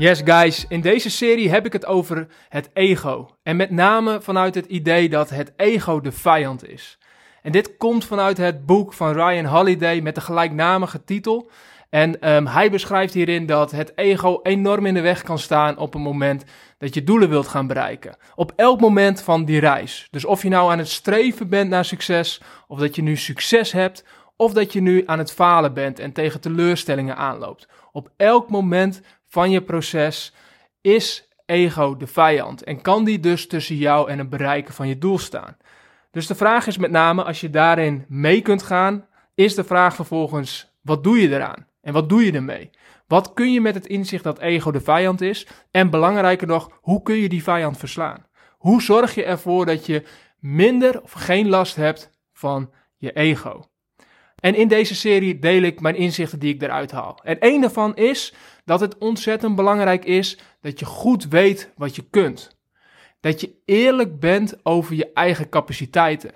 Yes guys, in deze serie heb ik het over het ego. En met name vanuit het idee dat het ego de vijand is. En dit komt vanuit het boek van Ryan Holiday met de gelijknamige titel. En um, hij beschrijft hierin dat het ego enorm in de weg kan staan op een moment dat je doelen wilt gaan bereiken. Op elk moment van die reis. Dus of je nou aan het streven bent naar succes, of dat je nu succes hebt, of dat je nu aan het falen bent en tegen teleurstellingen aanloopt. Op elk moment van je proces is ego de vijand en kan die dus tussen jou en het bereiken van je doel staan. Dus de vraag is met name, als je daarin mee kunt gaan, is de vraag vervolgens, wat doe je eraan? En wat doe je ermee? Wat kun je met het inzicht dat ego de vijand is? En belangrijker nog, hoe kun je die vijand verslaan? Hoe zorg je ervoor dat je minder of geen last hebt van je ego? En in deze serie deel ik mijn inzichten die ik eruit haal. En een daarvan is dat het ontzettend belangrijk is dat je goed weet wat je kunt. Dat je eerlijk bent over je eigen capaciteiten.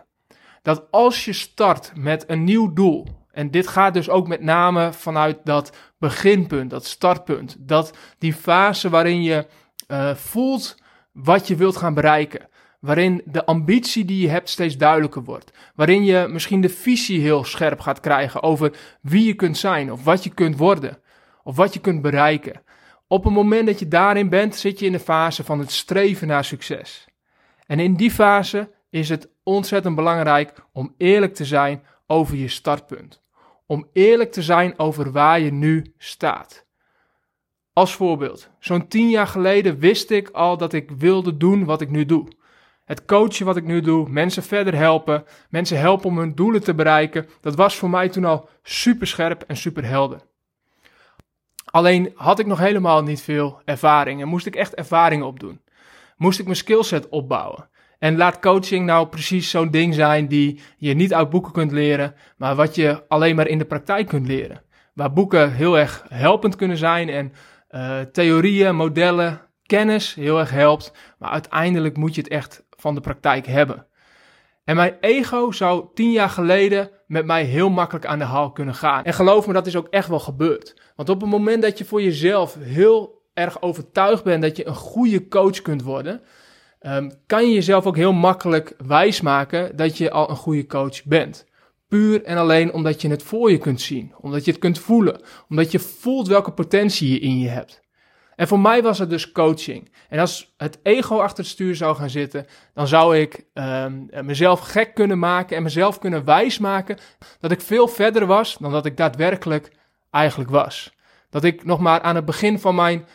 Dat als je start met een nieuw doel, en dit gaat dus ook met name vanuit dat beginpunt, dat startpunt, dat die fase waarin je uh, voelt wat je wilt gaan bereiken. Waarin de ambitie die je hebt steeds duidelijker wordt. Waarin je misschien de visie heel scherp gaat krijgen over wie je kunt zijn of wat je kunt worden. Of wat je kunt bereiken. Op het moment dat je daarin bent, zit je in de fase van het streven naar succes. En in die fase is het ontzettend belangrijk om eerlijk te zijn over je startpunt. Om eerlijk te zijn over waar je nu staat. Als voorbeeld, zo'n tien jaar geleden wist ik al dat ik wilde doen wat ik nu doe. Het coachen wat ik nu doe, mensen verder helpen, mensen helpen om hun doelen te bereiken, dat was voor mij toen al super scherp en super helder. Alleen had ik nog helemaal niet veel ervaring en moest ik echt ervaring opdoen. Moest ik mijn skillset opbouwen. En laat coaching nou precies zo'n ding zijn die je niet uit boeken kunt leren, maar wat je alleen maar in de praktijk kunt leren. Waar boeken heel erg helpend kunnen zijn en uh, theorieën, modellen, kennis heel erg helpt, maar uiteindelijk moet je het echt van de praktijk hebben. En mijn ego zou tien jaar geleden met mij heel makkelijk aan de haal kunnen gaan. En geloof me, dat is ook echt wel gebeurd. Want op het moment dat je voor jezelf heel erg overtuigd bent dat je een goede coach kunt worden, um, kan je jezelf ook heel makkelijk wijsmaken dat je al een goede coach bent. Puur en alleen omdat je het voor je kunt zien, omdat je het kunt voelen, omdat je voelt welke potentie je in je hebt. En voor mij was het dus coaching. En als het ego achter het stuur zou gaan zitten, dan zou ik um, mezelf gek kunnen maken en mezelf kunnen wijsmaken dat ik veel verder was dan dat ik daadwerkelijk eigenlijk was. Dat ik nog maar aan het begin van mijn.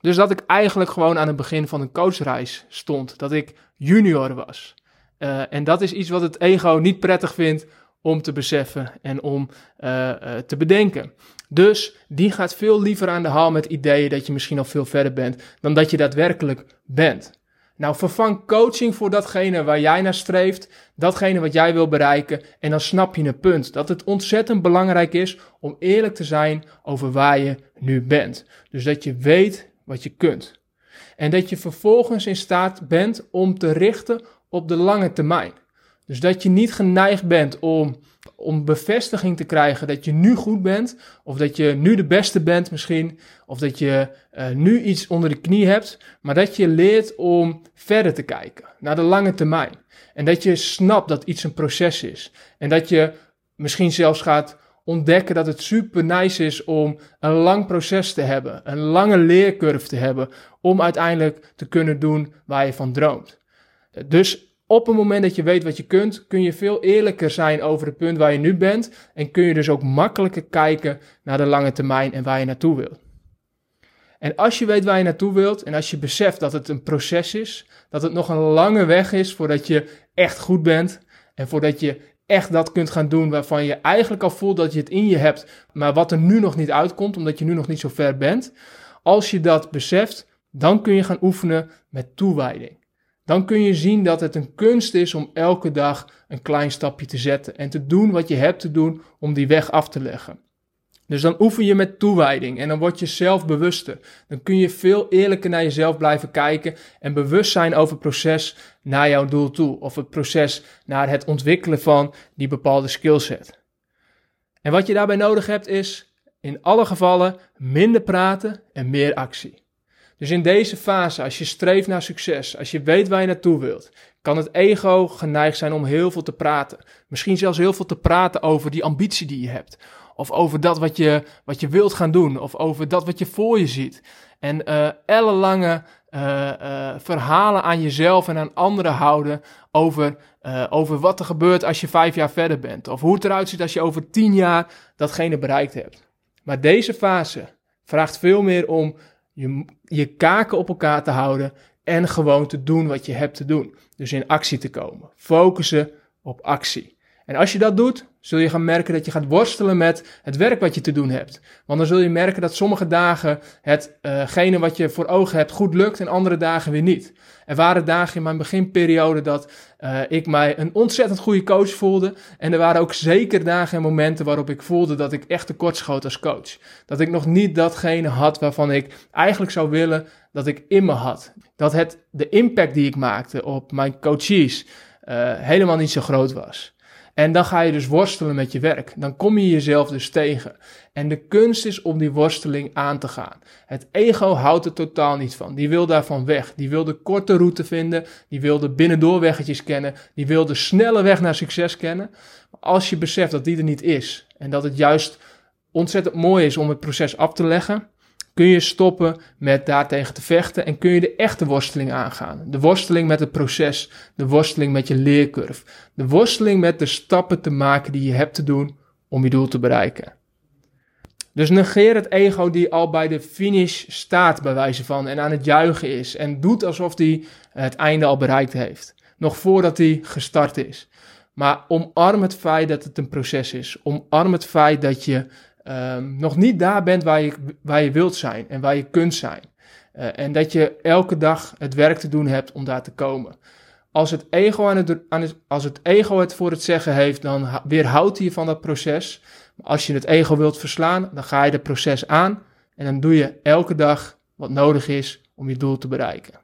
Dus dat ik eigenlijk gewoon aan het begin van een coachreis stond. Dat ik junior was. Uh, en dat is iets wat het ego niet prettig vindt om te beseffen en om uh, te bedenken. Dus die gaat veel liever aan de haal met ideeën dat je misschien al veel verder bent dan dat je daadwerkelijk bent. Nou, vervang coaching voor datgene waar jij naar streeft, datgene wat jij wil bereiken, en dan snap je een punt. Dat het ontzettend belangrijk is om eerlijk te zijn over waar je nu bent. Dus dat je weet wat je kunt. En dat je vervolgens in staat bent om te richten op de lange termijn. Dus dat je niet geneigd bent om, om bevestiging te krijgen dat je nu goed bent, of dat je nu de beste bent misschien, of dat je uh, nu iets onder de knie hebt, maar dat je leert om verder te kijken, naar de lange termijn. En dat je snapt dat iets een proces is. En dat je misschien zelfs gaat ontdekken dat het super nice is om een lang proces te hebben, een lange leercurve te hebben, om uiteindelijk te kunnen doen waar je van droomt. Dus op het moment dat je weet wat je kunt, kun je veel eerlijker zijn over het punt waar je nu bent. En kun je dus ook makkelijker kijken naar de lange termijn en waar je naartoe wilt. En als je weet waar je naartoe wilt en als je beseft dat het een proces is, dat het nog een lange weg is voordat je echt goed bent en voordat je echt dat kunt gaan doen waarvan je eigenlijk al voelt dat je het in je hebt, maar wat er nu nog niet uitkomt omdat je nu nog niet zo ver bent. Als je dat beseft, dan kun je gaan oefenen met toewijding. Dan kun je zien dat het een kunst is om elke dag een klein stapje te zetten en te doen wat je hebt te doen om die weg af te leggen. Dus dan oefen je met toewijding en dan word je zelf bewuster. Dan kun je veel eerlijker naar jezelf blijven kijken en bewust zijn over het proces naar jouw doel toe. Of het proces naar het ontwikkelen van die bepaalde skillset. En wat je daarbij nodig hebt is in alle gevallen minder praten en meer actie. Dus in deze fase, als je streeft naar succes, als je weet waar je naartoe wilt, kan het ego geneigd zijn om heel veel te praten. Misschien zelfs heel veel te praten over die ambitie die je hebt. Of over dat wat je, wat je wilt gaan doen. Of over dat wat je voor je ziet. En uh, ellenlange uh, uh, verhalen aan jezelf en aan anderen houden over, over wat er gebeurt als je vijf jaar verder bent. Of hoe het eruit ziet als je over tien jaar datgene bereikt hebt. Maar deze fase vraagt veel meer om je, je kaken op elkaar te houden en gewoon te doen wat je hebt te doen. Dus in actie te komen. Focussen op actie. En als je dat doet, zul je gaan merken dat je gaat worstelen met het werk wat je te doen hebt. Want dan zul je merken dat sommige dagen hetgene uh, wat je voor ogen hebt goed lukt en andere dagen weer niet. Er waren dagen in mijn beginperiode dat uh, ik mij een ontzettend goede coach voelde. En er waren ook zeker dagen en momenten waarop ik voelde dat ik echt tekortschoot als coach. Dat ik nog niet datgene had waarvan ik eigenlijk zou willen dat ik in me had. Dat het, de impact die ik maakte op mijn coaches uh, helemaal niet zo groot was. En dan ga je dus worstelen met je werk. Dan kom je jezelf dus tegen. En de kunst is om die worsteling aan te gaan. Het ego houdt er totaal niet van. Die wil daarvan weg. Die wil de korte route vinden. Die wil de binnendoorweggetjes kennen. Die wil de snelle weg naar succes kennen. Maar als je beseft dat die er niet is. En dat het juist ontzettend mooi is om het proces af te leggen kun je stoppen met daartegen te vechten en kun je de echte worsteling aangaan. De worsteling met het proces, de worsteling met je leercurve, de worsteling met de stappen te maken die je hebt te doen om je doel te bereiken. Dus negeer het ego die al bij de finish staat, bij wijze van, en aan het juichen is. En doet alsof hij het einde al bereikt heeft. Nog voordat hij gestart is. Maar omarm het feit dat het een proces is. Omarm het feit dat je um, nog niet daar bent waar je, waar je wilt zijn en waar je kunt zijn. Uh, en dat je elke dag het werk te doen hebt om daar te komen. Als het, ego aan het, aan het, als het ego het voor het zeggen heeft, dan weerhoudt hij je van dat proces. Maar als je het ego wilt verslaan, dan ga je het proces aan en dan doe je elke dag wat nodig is om je doel te bereiken.